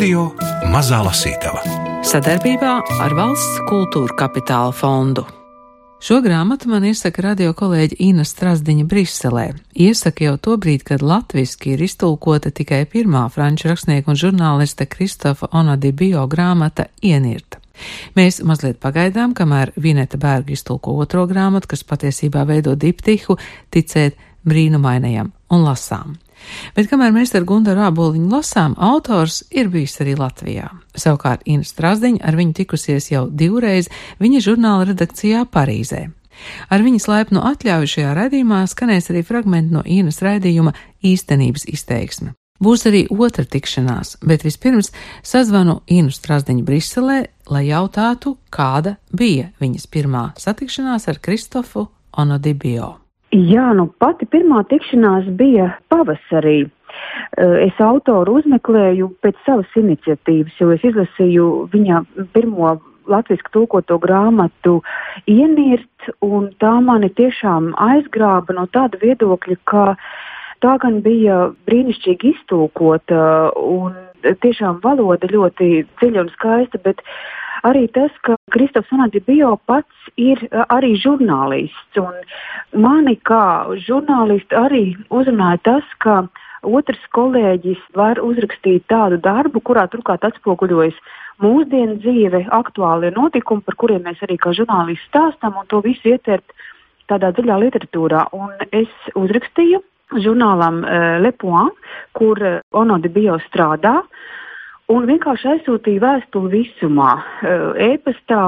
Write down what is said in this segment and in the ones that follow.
Radio Mazā Lasītava sadarbībā ar Valsts kultūra kapitāla fondu. Šo grāmatu man iesaka radio kolēģi Ina Strasdiņa Briselē. Iesaka jau to brīdi, kad latviski ir iztulkota tikai pirmā franču rakstnieka un žurnālista Kristofa Onadi bio grāmata Ienirta. Mēs mazliet pagaidām, kamēr Vineta Bērga iztulko otro grāmatu, kas patiesībā veido diptihu, ticēt brīnumainajam un lasām. Bet kamēr mēs ar Gundaru Āboliņu lasām, autors ir bijis arī Latvijā. Savukārt Ina Strasdiņa ar viņu tikusies jau divreiz viņa žurnāla redakcijā Parīzē. Ar viņas laipnu atļauju šajā raidījumā skanēs arī fragmenti no Īnas raidījuma īstenības izteiksme. Būs arī otra tikšanās, bet vispirms sazvanu Inu Strasdiņu Briselē, lai jautātu, kāda bija viņas pirmā satikšanās ar Kristofu Onodibio. Jā, nu pati pirmā tikšanās bija pavasarī. Es autoru uzmeklēju pēc savas iniciatīvas, jo es izlasīju viņa pirmo latviešu tulkoto grāmatu Ienirt, un tā mani tiešām aizgrāba no tāda viedokļa, ka tā gan bija brīnišķīgi iztulkota un tiešām valoda ļoti dziļa un skaista, bet arī tas, ka Kristofs Anadi Bio pats ir arī žurnālists. Un mani kā žurnālisti arī uzrunāja tas, ka otrs kolēģis var uzrakstīt tādu darbu, kurā turklāt atspoguļojas mūsdienu dzīve, aktuālie notikumi, par kuriem mēs arī kā žurnālisti stāstam, un to visu ietert tādā dziļā literatūrā. Un es uzrakstīju žurnālam uh, Le Point, kur Onodi Bio strādā. Uh, un vienkārši aizsūtīju vēstuli visumā, e-pastā,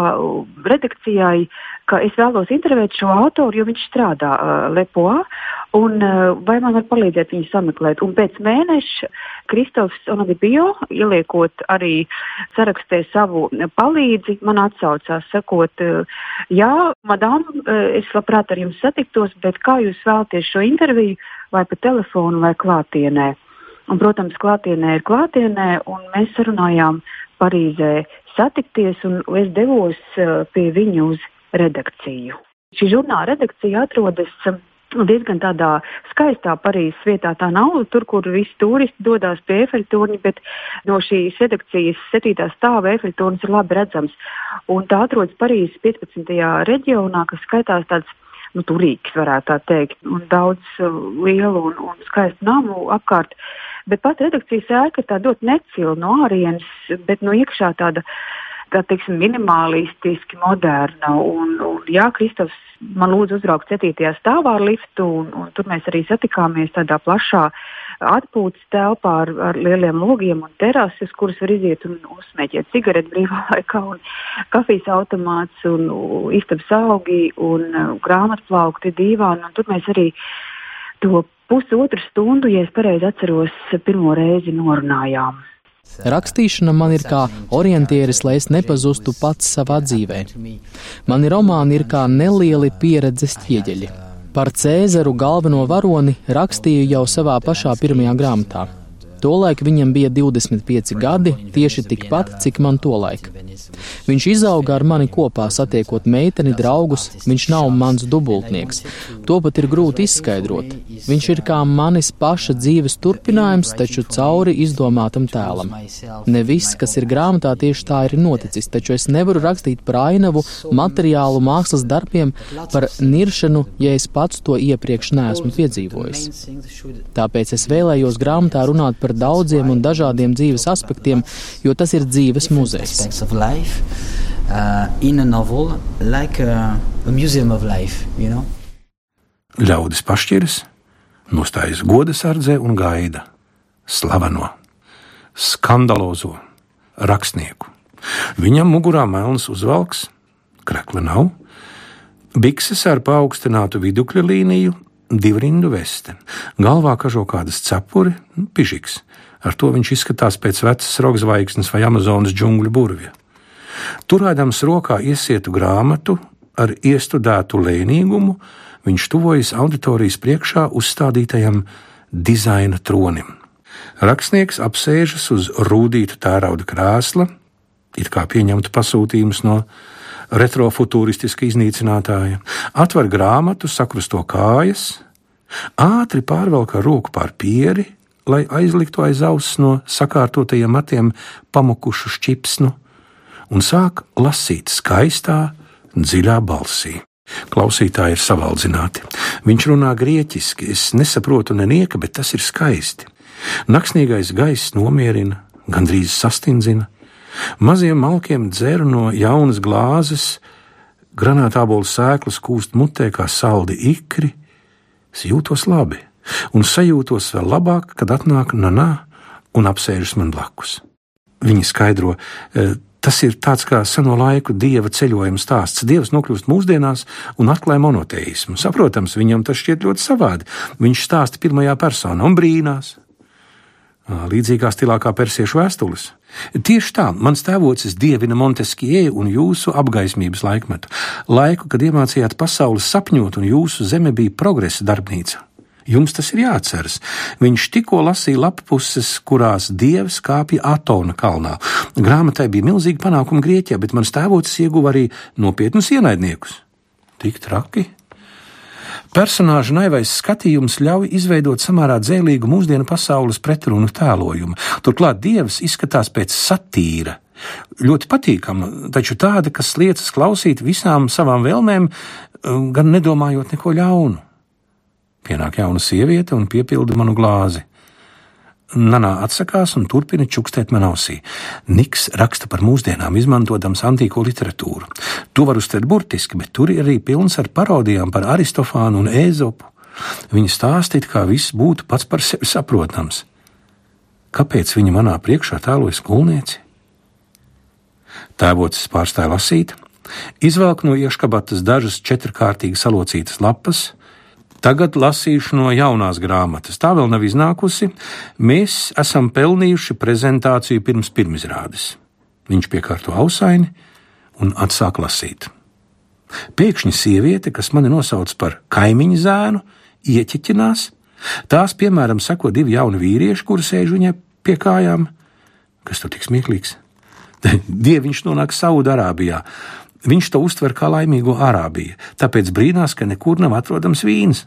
redakcijai, ka es vēlos intervēt šo autoru, jo viņš strādā uh, Lepoā, un uh, vai man var palīdzēt viņu sameklēt. Un pēc mēneša Kristofs Onadibio, ieliekot arī sarakstē savu palīdzi, man atsaucās, sakot, uh, jā, madām, uh, es labprāt ar jums satiktos, bet kā jūs vēlaties šo interviju, vai pa telefonu, vai klātienē? Un, protams, klātienē ir klātienē, un mēs sarunājām Parīzē satikties, un es devos uh, pie viņa uz redakciju. Šī žurnāla redakcija atrodas uh, diezgan tādā skaistā Parīzes vietā. Tā nav tur, kur visi turisti dodas pie efeļtorņa, bet no šīs redakcijas 7. stāva efeļtornis ir labi redzams. Un tā atrodas Parīzes 15. reģionā, kas skaitās tāds nu, turīgs, varētu tā teikt, un daudz uh, lielu un, un skaistu namu apkārt. Uh, Bet pat redakcijas ēka tā ļoti necila no ārienes, bet no iekšā tāda. Tā teiksim, minimalistiski, moderna. Un, un, jā, Kristofs man lūdza uzbraukt 7. stāvā ar liftu, un, un tur mēs arī satikāmies tādā plašā atpūtas telpā ar, ar lieliem logiem un terases, kuras var iziet un uzsmēķēt cigaretes brīvā laikā, un kafijas automāts, un istabas augi, un grāmatplaukti divāni. Tur mēs arī to pusotru stundu, ja es pareizi atceros, pirmo reizi norunājām. Rakstīšana man ir kā orientieris, lai es nepazustu pats savā dzīvē. Mani romāni ir kā nelieli pieredzes ķieģeļi. Par Cēzaru galveno varoni rakstīju jau savā pašā pirmajā grāmatā. Tolaik viņam bija 25 gadi, tieši tikpat, cik man tolaik. Viņš izauga ar mani kopā, satiekot meiteni, draugus, viņš nav mans dubultnieks. To pat ir grūti izskaidrot. Viņš ir kā manis paša dzīves turpinājums, taču cauri izdomātam tēlam. Ne viss, kas ir grāmatā, tieši tā ir noticis, taču es nevaru rakstīt par ainavu, materiālu mākslas darbiem, par niršanu, ja es pats to iepriekš neesmu piedzīvojis. Tāpēc es vēlējos grāmatā runāt par daudziem un dažādiem dzīves aspektiem, jo tas ir dzīves muzejs life uh, in a novel, like a, a museum of life, you know? Ļaudis pašķiras, nostājas goda sardzē un gaida slaveno, skandalozo rakstnieku. Viņam mugurā melns uzvalks, krekla nav, bikses ar paaugstinātu vidukļa līniju, divrindu veste, galvā kažo kādas cepuri, pižiks. Ar to viņš izskatās pēc vecas rokzvaigznes vai Amazonas džungļu burvja. Turēdams rokā iesietu grāmatu ar iestudētu lēnīgumu, viņš tuvojas auditorijas priekšā uzstādītajam dizaina tronim. Rakstnieks apsēžas uz rūtīta tērauda krēsla, it kā pieņemtu pasūtījumus no retrofutūristiska iznīcinātāja, atver grāmatu, sakrusto kājas, ātri pārvelk ar roku pār pieri, lai aizliktu aiz auss no sakārtotajiem matiem pamukušu šķipsnu, un sāk lasīt skaistā, dziļā balsī. Klausītāji ir savaldzināti. Viņš runā grieķiski, es nesaprotu nenieka, bet tas ir skaisti. Naksnīgais gaiss nomierina, gandrīz sastindzina. Maziem malkiem dzer no jaunas glāzes, granātābolu sēklas kūst mutē kā saldi ikri. Es jūtos labi, un sajūtos vēl labāk, kad atnāk nanā un apsēžas man blakus. Viņi skaidro, eh, Tas ir tāds kā seno laiku dieva ceļojuma stāsts. Dievs nokļūst mūsdienās un atklāja monoteismu. Saprotams, viņam tas šķiet ļoti savādi. Viņš stāsta pirmajā personā un brīnās. Līdzīgā stilā kā persiešu vēstules. Tieši tā, mans tēvocis dievina Monteskie un jūsu apgaismības laikmetu, laiku, kad iemācījāt pasauli sapņot, un jūsu zeme bija progresa darbnīca. Jums tas ir jāatceras. Viņš tikko lasīja lappuses, kurās dievs kāpja Atona kalnā. Grāmatai bija milzīgi panākumi Grieķijā, bet mans tēvocis ieguva arī nopietnus ienaidniekus. Tik traki! Personāža naivais skatījums ļauj izveidot samērā dzēlīgu mūsdienu pasaules pretrunu tēlojumu. Turklāt dievs izskatās pēc satīra. Ļoti patīkama, taču tāda, kas liecas klausīt visām savām vēlmēm, gan nedomājot neko ļaunu. Pienāk jauna sieviete un piepilda manu glāzi. Nanā atsakās un turpina čukstēt man ausī. Niks raksta par mūsdienām, izmantojams antīko literatūru. To var uztvert burtiski, bet tur ir arī pilns ar parodijām par Aristofānu un Ēzopu. Viņa stāstīt, kā viss būtu pats par sevi saprotams. Kāpēc viņa manā priekšā tēloja skolnieci? Tēvocis pārstāja lasīt, izvelk no iekškabatas dažas četrkārtīgi salocītas lapas, Tagad lasīšu no jaunās grāmatas. Tā vēl nav iznākusi. Mēs esam pelnījuši prezentāciju pirms pirmizrādes. Viņš piekārto ausaini un atsāk lasīt. Pēkšņi sieviete, kas mani nosauc par kaimiņu zēnu, ieķeķinās. Tās, piemēram, sako divi jauni vīrieši, kuri sēž viņai pie kājām. Kas tur tik smieklīgs? Dieviņš nonāk Saudārābijā. Viņš to uztver kā laimīgo Arābiju, tāpēc brīnās, ka nekur nav atrodams vīns.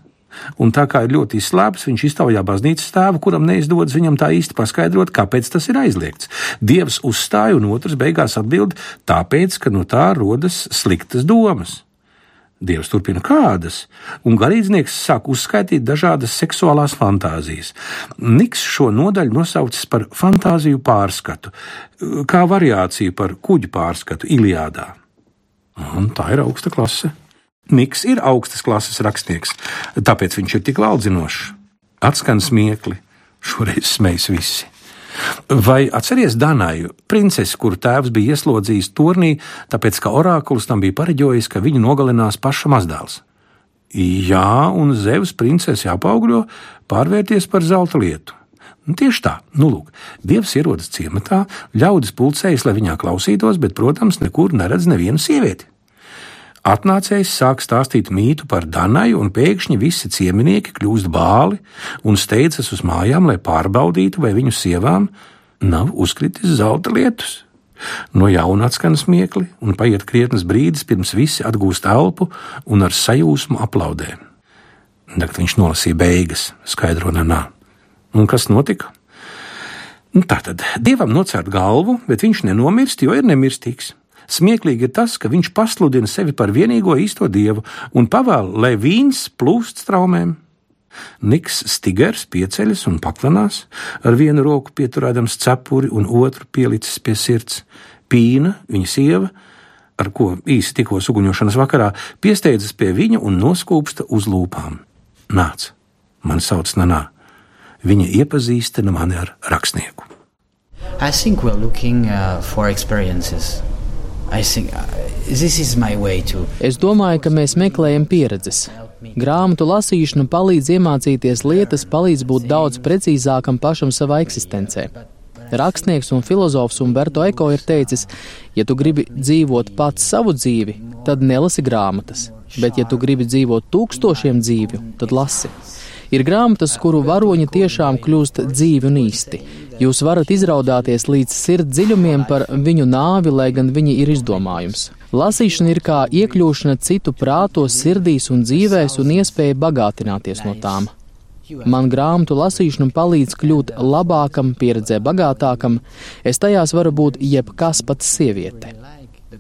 Un tā kā ir ļoti izslēpts, viņš iztaujā baznīcas tēvu, kuram neizdodas viņam tā īsti paskaidrot, kāpēc tas ir aizliegts. Dievs uzstāja, un otrs beigās atbild, tāpēc, ka no tā rodas sliktas domas. Dievs turpina kādas, un garīdznieks sāk uzskaitīt dažādas seksuālās fantāzijas. Niks šo nodaļu nosaucis par fantāziju pārskatu, kā variāciju par kuģu pārskatu Iliādā. Un tā ir augsta klase. Niks ir augstas klases rakstnieks, tāpēc viņš ir tik laudzinošs. Atskan smiekli, šoreiz smējas visi. Vai atceries Danaju, princesi, kuru tēvs bija ieslodzījis turnī, tāpēc ka orākulis tam bija pareģojis, ka viņu nogalinās paša mazdēls? Jā, un Zevs princesi apaugļo, pārvērties par zelta lietu. Nu, tieši tā, nu, lūk, Dievs ierodas ciematā, ļaudis pulcējas, lai viņā klausītos, bet, protams, nekur neredz nevienu sievieti. Atnācējs sāk stāstīt mītu par Danaju, un pēkšņi visi cieminieki kļūst bāli un steidzas uz mājām, lai pārbaudītu, vai viņu sievām nav uzkritis zelta lietus. No jauna atskan smiekli, un paiet krietnes brīdis, pirms visi atgūst elpu un ar sajūsmu aplaudē. Tagad viņš nolasīja beigas, skaidro nanā. Un kas notika? Nu, Tātad dievam nocērt galvu, bet viņš nenomirst, jo ir nemirstīgs. Smieklīgi ir tas, ka viņš pasludina sevi par vienīgo īsto dievu un pavēl, lai vīns plūst straumēm. Niks Stigers pieceļas un paklanās, ar vienu roku pieturēdams cepuri un otru pielicis pie sirds. Pīna, viņa sieva, ar ko īsi tikko suguņošanas vakarā, piesteidzas pie viņa un noskūpsta uz lūpām. Nāc, man sauc Nanā. Viņa iepazīstina mani ar rakstnieku. I think we're looking uh, for experiences. Think, uh, es domāju, ka mēs meklējam pieredzes. Grāmatu lasīšana palīdz iemācīties lietas, palīdz būt daudz precīzākam pašam savā eksistencē. Rakstnieks un filozofs Umberto Eko ir teicis, ja tu gribi dzīvot pats savu dzīvi, tad nelasi grāmatas, bet ja tu gribi dzīvot tūkstošiem dzīvju, tad lasi. Ir grāmatas, kuru varoņi tiešām kļūst dzīvi un īsti. Jūs varat izraudāties līdz sirds dziļumiem par viņu nāvi, lai gan viņi ir izdomājums. Lasīšana ir kā iekļūšana citu prātos, sirdīs un dzīvēs un iespēja bagātināties no tām. Man grāmatu lasīšana palīdz kļūt labākam, pieredzē bagātākam, es tajās varu būt jebkas pats sieviete.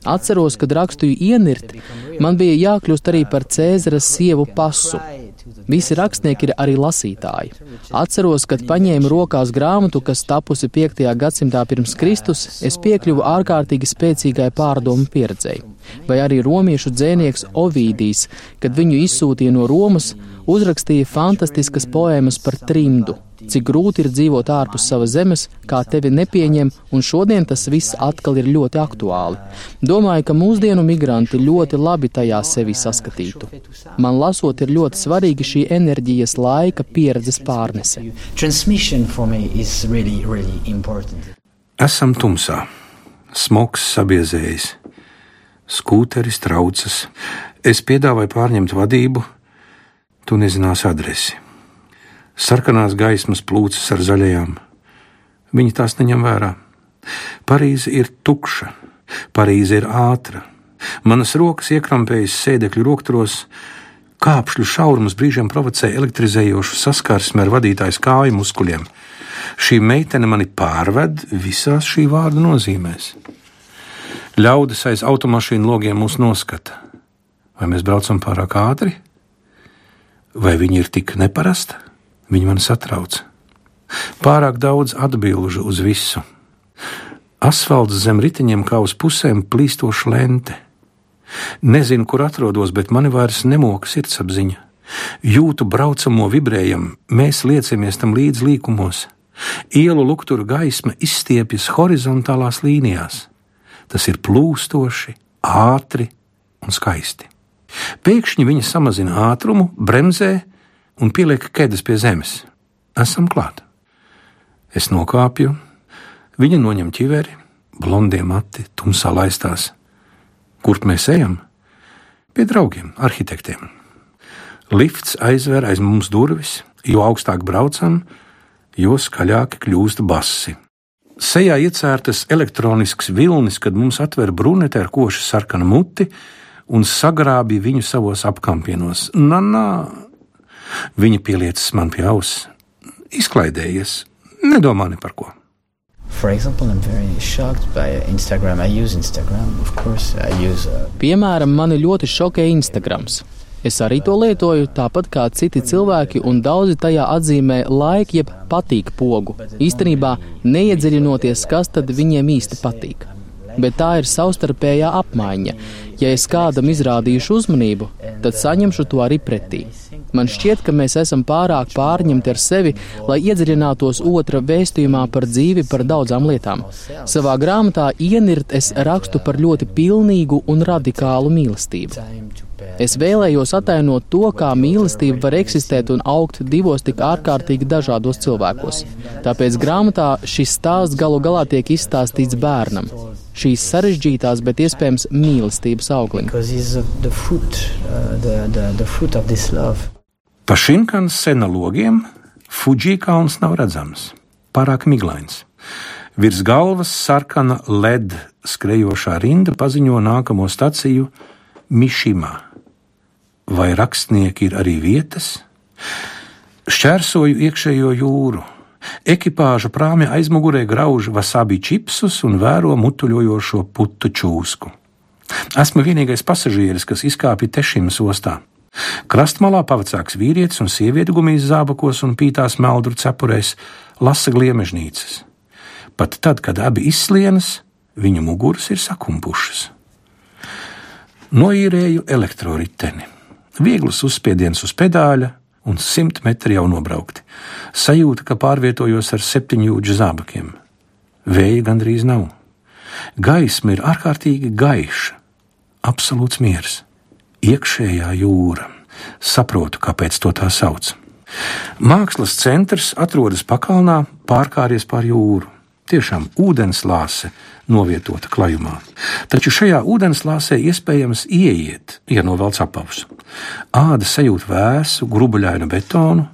Atceros, kad rakstīju ienirt, man bija jākļūst arī par Cēzaras sievu pasu. Visi rakstnieki ir arī lasītāji. Atceros, kad paņēmu rokās grāmatu, kas tapusi 5. gadsimtā pirms Kristus, es piekļuvu ārkārtīgi spēcīgai pārdomu pieredzei. Vai arī romiešu dzēnieks Ovīdijs, kad viņu izsūtīja no Romas, uzrakstīja fantastiskas poēmas par trimdu, cik grūti ir dzīvot ārpus savas zemes, kā tevi nepieņem, un šodien tas viss atkal ir ļoti aktuāli. Domāju, ka mūsdienu migranti ļoti labi tajā sevi saskatītu. Man lasot, ir ļoti svarīgi šī enerģijas laika pieredzes pārnese. Really, really Esam tumsā, smogs sabiezējis, skūteris traucas. Es piedāvāju pārņemt vadību, tu nezināsi adresi. Sarkanās gaismas plūcas ar zaļajām. Viņi tās neņem vērā. Parīze ir tukša, Parīze ir ātra. Manas rokas iekrampējas sēdekļu rokturos, kāpšļu šaurums brīžiem provocē elektrizējošu saskarsmi ar vadītājas kāju muskuļiem. Šī meitene mani pārved visās šī vārda nozīmēs. Ļaudis aiz automašīnu logiem mūs noskata. Vai mēs braucam pārāk ātri? Vai viņa ir tik neparasta? Viņa man satrauc. Pārāk daudz atbildžu uz visu. Asfalts zem riteņiem kā uz pusēm plīstoša lente. Nezinu, kur atrodos, bet mani vairs nemoka sirdsapziņa. Jūtu braucamo vibrējumu, mēs liecamies tam līdz līkumos. Ielu lukturu gaisma izstiepjas horizontālās līnijās. Tas ir plūstoši, ātri un skaisti. Pēkšņi viņa samazina ātrumu, bremzē un pieliek ķēdes pie zemes. Esam klāt. Es nokāpju, viņa noņem ķiveri, blondie mati, tumsā laistās. Kurp mēs ejam? Pie draugiem, arhitektiem. Lifts aizver aiz mums durvis, jo augstāk braucam, jo skaļāki kļūst basi. Sejā iecērtas elektronisks vilnis, kad mums atver brunete ar košu sarkanu muti, un sagrābīja viņu savos apkampienos. Nā, nā, viņa pieliecis man pie auss, izklaidējies, nedomā ne par ko. Example, Instagram. Instagram. Use, uh... Piemēram, mani ļoti šokē Instagrams. Es arī to lietoju, tāpat kā citi cilvēki, un daudzi tajā atzīmē laika, jeb patīk pogu. Īstenībā neiedziļinoties, kas tad viņiem īsti patīk bet tā ir savstarpējā apmaiņa. Ja es kādam izrādīšu uzmanību, tad saņemšu to arī pretī. Man šķiet, ka mēs esam pārāk pārņemti ar sevi, lai iedziļinātos otra vēstījumā par dzīvi, par daudzām lietām. Savā grāmatā ienirt es rakstu par ļoti pilnīgu un radikālu mīlestību. Es vēlējos attēlot to, kā mīlestība var eksistēt un augt divos tik ārkārtīgi dažādos cilvēkos. Tāpēc grāmatā šis stāsts galu galā tiek izstāstīts bērnam šīs sarežģītās, bet iespējams mīlestības auglim. Pa Šinkanas sena logiem Fuji kalns nav redzams, pārāk miglains. Virs galvas sarkana led skrejošā rinda paziņo nākamo staciju Mišimā. Vai rakstnieki ir arī vietas? Šķērsoju iekšējo jūru, Ekipāža prāmja aizmugurē grauž wasabi čipsus un vēro mutuļojošo putu čūsku. Esmu vienīgais pasažieris, kas izkāpa Tešimas ostā. Krastmalā pavacāks vīrietis un sieviete gumijas zābakos un pītās meldru cepurēs lasa gliemežnīcas. Pat tad, kad abi izslienas, viņu muguras ir sakumpušas. Noīrēju elektroriteni. Viegls uzspiediens uz pedāļa, un simt metri jau nobraukti. Sajūta, ka pārvietojos ar septiņjūdžu zābakiem. Vēja gandrīz nav. Gaisma ir ārkārtīgi gaiša, absolūts miers, iekšējā jūra. Saprotu, kāpēc to tā sauc. Mākslas centrs atrodas pakalnā, pārkāries pār jūru. Tiešām ūdenslāse novietota klajumā. Taču šajā ūdenslāsē iespējams ieiet, ja novelc apavus. Āda sajūt vēsu, grubuļainu betonu,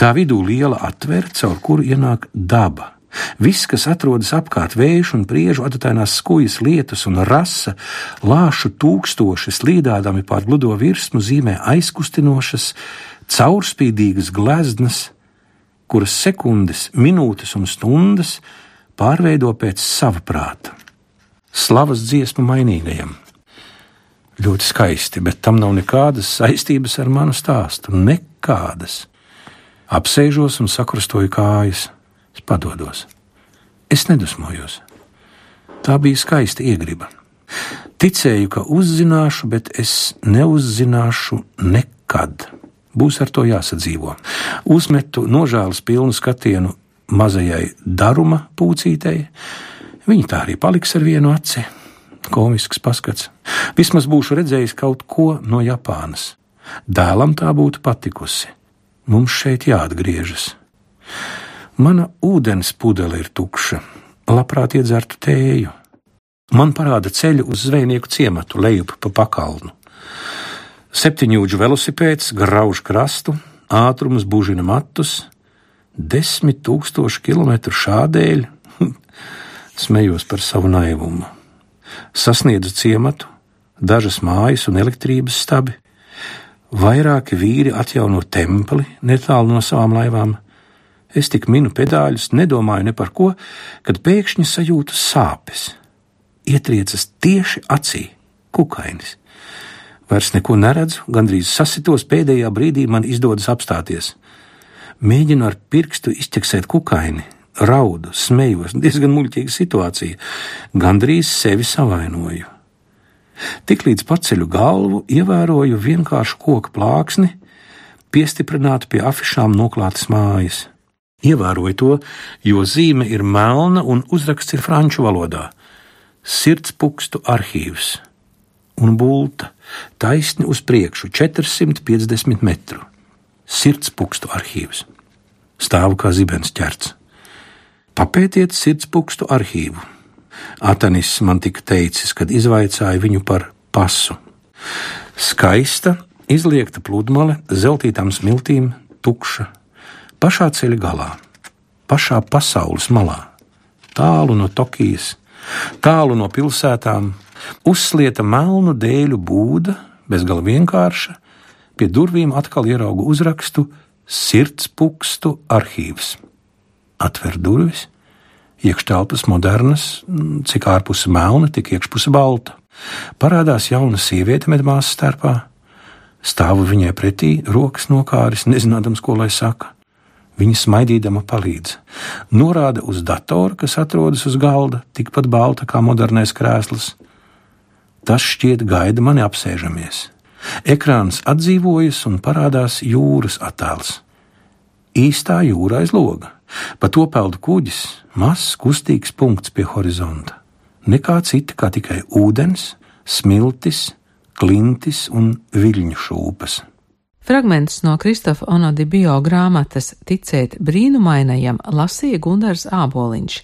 tā vidū liela atvere, caur kuru ienāk daba, Viss, kas atrodas apkārt vējš un priežu adatainās skujas lietus un rasa, lāšu tūkstoši slīdādami pār gludo virsmu zīmē aizkustinošas, caurspīdīgas gleznas, kuras sekundes, minūtes un stundas pārveido pēc sava prāta. Slavas dziesmu mainīgajam. Ļoti skaisti, bet tam nav nekādas saistības ar manu stāstu. Nekādas. Apsēžos un sakrustoju kājas Es padodos. Es nedusmojos. Tā bija skaista iegriba. Ticēju, ka uzzināšu, bet es neuzzināšu nekad. Būs ar to jāsadzīvo. Uzmetu nožēlas pilnu skatienu mazajai daruma pūcītei. Viņa tā arī paliks ar vienu aci. Komisks paskats. Vismaz būšu redzējis kaut ko no Japānas. Dēlam tā būtu patikusi. Mums šeit jāatgriežas. Mana ūdens pudele ir tukša, labprāt iedzertu tēju. Man parāda ceļu uz zvejnieku ciematu, lejup pa pakalnu. Septiņūģu velosipēds grauž krastu, ātrums bužina matus, desmit tūkstoši kilometru šādēļ. Smejos par savu naivumu. Sasniedzu ciematu, dažas mājas un elektrības stabi. Vairāki vīri atjauno templi netālu no savām laivām Es tik minu pedāļus, nedomāju ne par ko, kad pēkšņi sajūtu sāpes. Ietriecas tieši acī, kukainis. Vairs neko neredzu, gandrīz sasitos pēdējā brīdī man izdodas apstāties. Mēģinu ar pirkstu izķeksēt kukaini, raudu, smējos, diezgan muļķīga situācija, gandrīz sevi savainoju. Tiklīdz paceļu galvu, ievēroju vienkāršu koku plāksni, piestiprinātu pie afišām noklātas mājas. Ievēroju to, jo zīme ir melna un uzraksts ir franču valodā - sirdspukstu arhīvs un bulta taisni uz priekšu 450 metru. Sirdspukstu arhīvs. Stāvu kā zibens ķerts. Papētiet sirdspukstu arhīvu. Atanis man tika teicis, kad izvaicāja viņu par pasu. Skaista, izliekta pludmale, zeltītām smiltīm, tukša pašā ceļa galā, pašā pasaules malā, tālu no Tokijas, tālu no pilsētām, uzslieta melnu dēļu būda, bezgala vienkārša, pie durvīm atkal ieraugu uzrakstu Sirdspukstu arhīvs. Atver durvis, iekštelpas modernas, cik ārpuse melna, tik iekšpuse balta. Parādās jauna sieviete medmāsas starpā. Stāvu viņai pretī, rokas nokāris, nezinādams, ko lai saka. Viņa smaidīdama palīdz. Norāda uz datoru, kas atrodas uz galda, tikpat balta kā modernais krēsls. Tas šķiet gaida mani apsēžamies. Ekrāns atdzīvojas un parādās jūras attēls. Īstā jūra aiz loga, pa to peld kuģis, mazs kustīgs punkts pie horizonta. Nekā cita kā tikai ūdens, smiltis, klintis un viļņu šūpas. Fragmentus no Kristofa Onodibio grāmatas Ticēt brīnumainajam lasīja Gundars Āboliņš.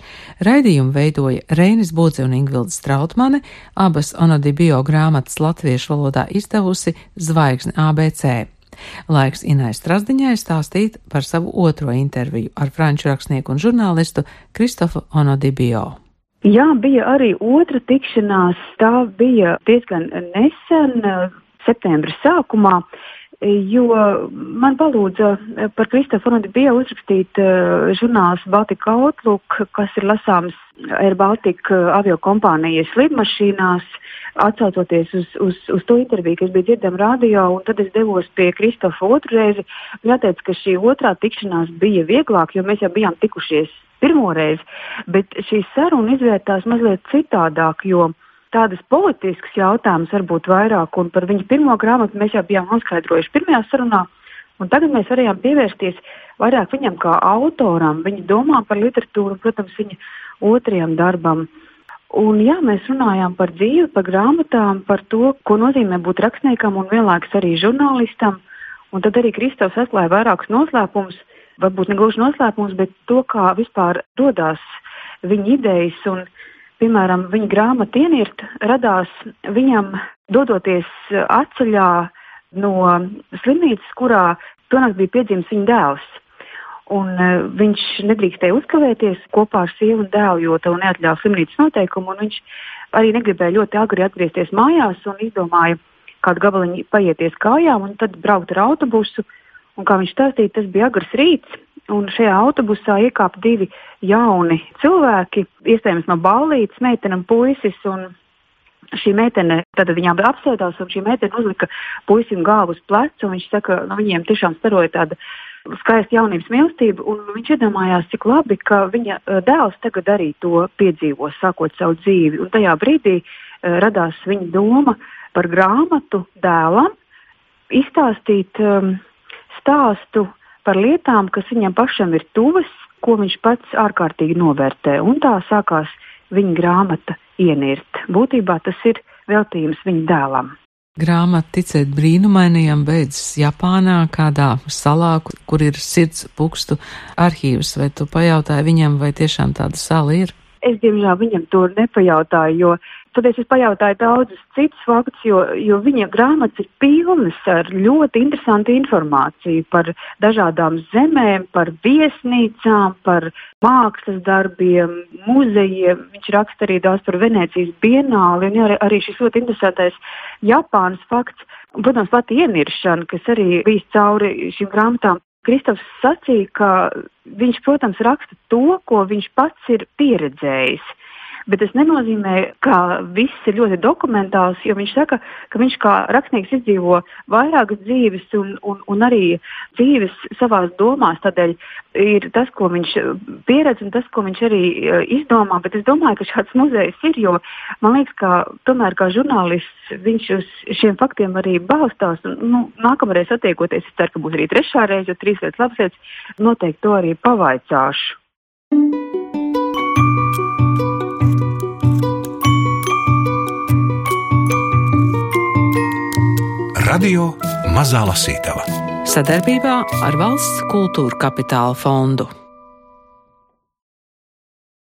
Raidījumu veidoja Reinis Budze un Ingvilds Strautmane, abas Onodibio grāmatas latviešu valodā izdevusi Zvaigzne ABC. Laiks Inai Strasdiņai stāstīt par savu otro interviju ar franču rakstnieku un žurnālistu Kristofu Onodibio. Jā, bija arī otra tikšanās. Tā bija diezgan nesen, septembra sākumā jo man palūdza par Kristofu Ronaldu bija uzrakstīt uh, žurnāls Baltika Outlook, kas ir lasāms Air Baltica avio kompānijas lidmašīnās, atsaucoties uz, uz, uz to interviju, kas bija dzirdama radio, un tad es devos pie Kristofa otru reizi. Jāteic, ka šī otrā tikšanās bija vieglāk, jo mēs jau bijām tikušies pirmo reizi, bet šī saruna izvērtās mazliet citādāk, jo uh, tādas politiskas jautājumas varbūt vairāk, un par viņu pirmo grāmatu mēs jau bijām noskaidrojuši pirmajā sarunā, un tagad mēs varējām pievērsties vairāk viņam kā autoram, viņa domām par literatūru, protams, viņa otrajam darbam. Un jā, mēs runājām par dzīvi, par grāmatām, par to, ko nozīmē būt rakstniekam un vienlaikus arī žurnālistam. Un tad arī Kristovs atklāja vairākus noslēpumus, varbūt ne gluži noslēpumus, bet to, kā vispār radās viņa idejas un Piemēram, viņa grāmata ienirt radās viņam dodoties atceļā no slimnīcas, kurā tonāk bija piedzimis viņa dēls. un uh, viņš nedrīkstēja uzkavēties kopā ar sievu un dēlu, jo to neatļāva slimnīcas noteikumu, viņš arī negribēja ļoti agri atgriezties mājās un izdomāja kādu gabaliņu paieties kājām un tad braukt ar autobusu. Un, kā viņš stāstīja, tas bija agrs rīts, un šajā autobusā iekāpa divi jauni cilvēki, iespējams no ballītes, meitene un puisis. Un šī meitene, tad viņām bija apsēdās, un šī meitene uzlika puisim galvu uz pleca, viņš saka, ka nu, viņiem tiešām staroja tāda skaista jaunības mīlestība, un viņš iedomājās, cik labi, ka viņa eh, dēls tagad arī to piedzīvo, sākot savu dzīvi. Un tajā brīdī uh, radās viņa doma par grāmatu dēlam, izstāstīt um, stāstu par lietām, kas viņam pašam ir tuvas, ko viņš pats ārkārtīgi novērtē. Un tā sākās viņa grāmata Ienirt. Būtībā tas ir veltījums viņa dēlam. Grāmata Ticēt brīnumainajam beidzas Japānā, kādā salā, kur ir sirds pukstu arhīvs. Vai tu pajautāji viņam, vai tiešām tāda sala ir? Es, diemžēl, viņam to nepajautāju, jo Tad es pajautāju daudzus citus faktus, jo, jo viņa grāmatas ir pilnas ar ļoti interesantu informāciju par dažādām zemēm, par viesnīcām, par mākslas darbiem, muzejiem. Viņš raksta arī daudz par Venecijas bienāli un arī, arī šis ļoti interesantais Japānas fakts. Protams, pati ieniršana, kas arī bijis cauri šīm grāmatām. Kristofs sacīja, ka viņš, protams, raksta to, ko viņš pats ir pieredzējis bet tas nenozīmē, ka viss ir ļoti dokumentāls, jo viņš saka, ka viņš kā rakstnieks izdzīvo vairākas dzīves un, un, un arī dzīves savās domās. Tādēļ ir tas, ko viņš pieredz un tas, ko viņš arī e, izdomā. Bet es domāju, ka šāds muzejs ir, jo man liekas, ka tomēr kā žurnālists viņš uz šiem faktiem arī balstās. Un, nu, nākamreiz attiekoties, es ceru, ka būs arī trešā reize, jo trīs lietas labs lietas, noteikti to arī pavaicāšu. Radio Mazā Lasītava sadarbībā ar Valsts kultūra kapitāla fondu.